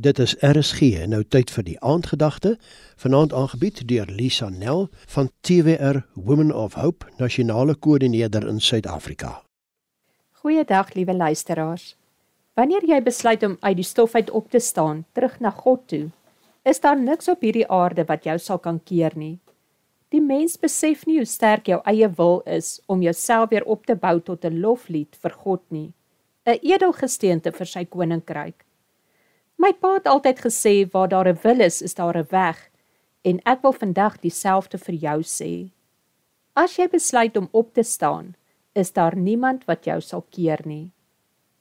Dit is RSG nou tyd vir die aandgedagte. Vanaand aangebied deur Lisa Nel van TWR Women of Hope, nasionale koördineerder in Suid-Afrika. Goeiedag, liewe luisteraars. Wanneer jy besluit om uit die stof uit op te staan, terug na God toe, is daar niks op hierdie aarde wat jou sal kan keer nie. Die mens besef nie hoe sterk jou eie wil is om jouself weer op te bou tot 'n loflied vir God nie, 'n edelgesteente vir sy koninkryk. My pa het altyd gesê waar daar 'n wil is, is daar 'n weg en ek wil vandag dieselfde vir jou sê. As jy besluit om op te staan, is daar niemand wat jou sal keer nie.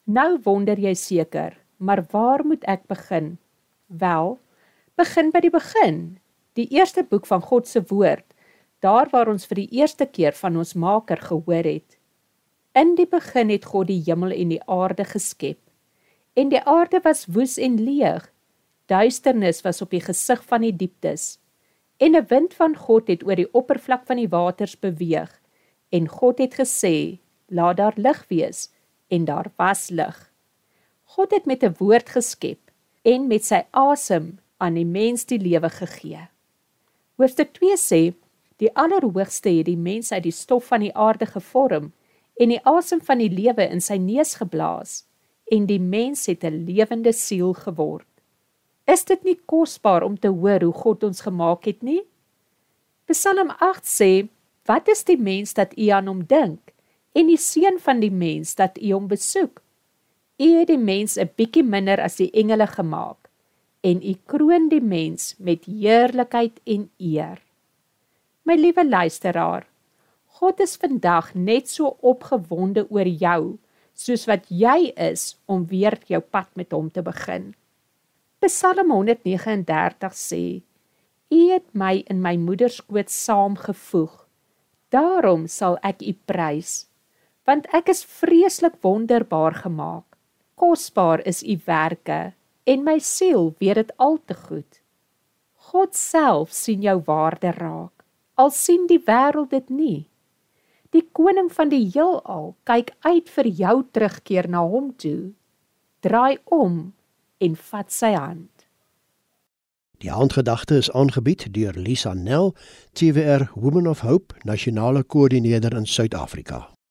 Nou wonder jy seker, maar waar moet ek begin? Wel, begin by die begin. Die eerste boek van God se woord, daar waar ons vir die eerste keer van ons Maker gehoor het. In die begin het God die hemel en die aarde geskep en die aarde was woes en leeg. Duisternis was op die gesig van die dieptes. En 'n wind van God het oor die oppervlak van die waters beweeg. En God het gesê: "Laat daar lig wees." En daar was lig. God het met 'n woord geskep en met sy asem aan die mens die lewe gegee. Hoofstuk 2 sê: Die Allerhoogste het die mens uit die stof van die aarde gevorm en die asem van die lewe in sy neus geblaas en die mens het 'n lewende siel geword. Is dit nie kosbaar om te hoor hoe God ons gemaak het nie? Psalm 8 sê: Wat is die mens dat U aan hom dink en die seun van die mens dat U hom besoek? U het die mens 'n bietjie minder as die engele gemaak en U kroon die mens met heerlikheid en eer. My liewe luisteraar, God is vandag net so opgewonde oor jou soos wat jy is om weer jou pad met hom te begin. Psalm 139 sê: U het my in my moeder se skoot saamgevoeg. Daarom sal ek U prys, want ek is vreeslik wonderbaar gemaak. Kosbaar is U werke en my siel weet dit al te goed. God self sien jou waarde raak. Al sien die wêreld dit nie. Die koning van die heelal kyk uit vir jou terugkeer na hom toe. Draai om en vat sy hand. Die aandgedagte is aangebied deur Lisa Nel, TWR Women of Hope, nasionale koördineerder in Suid-Afrika.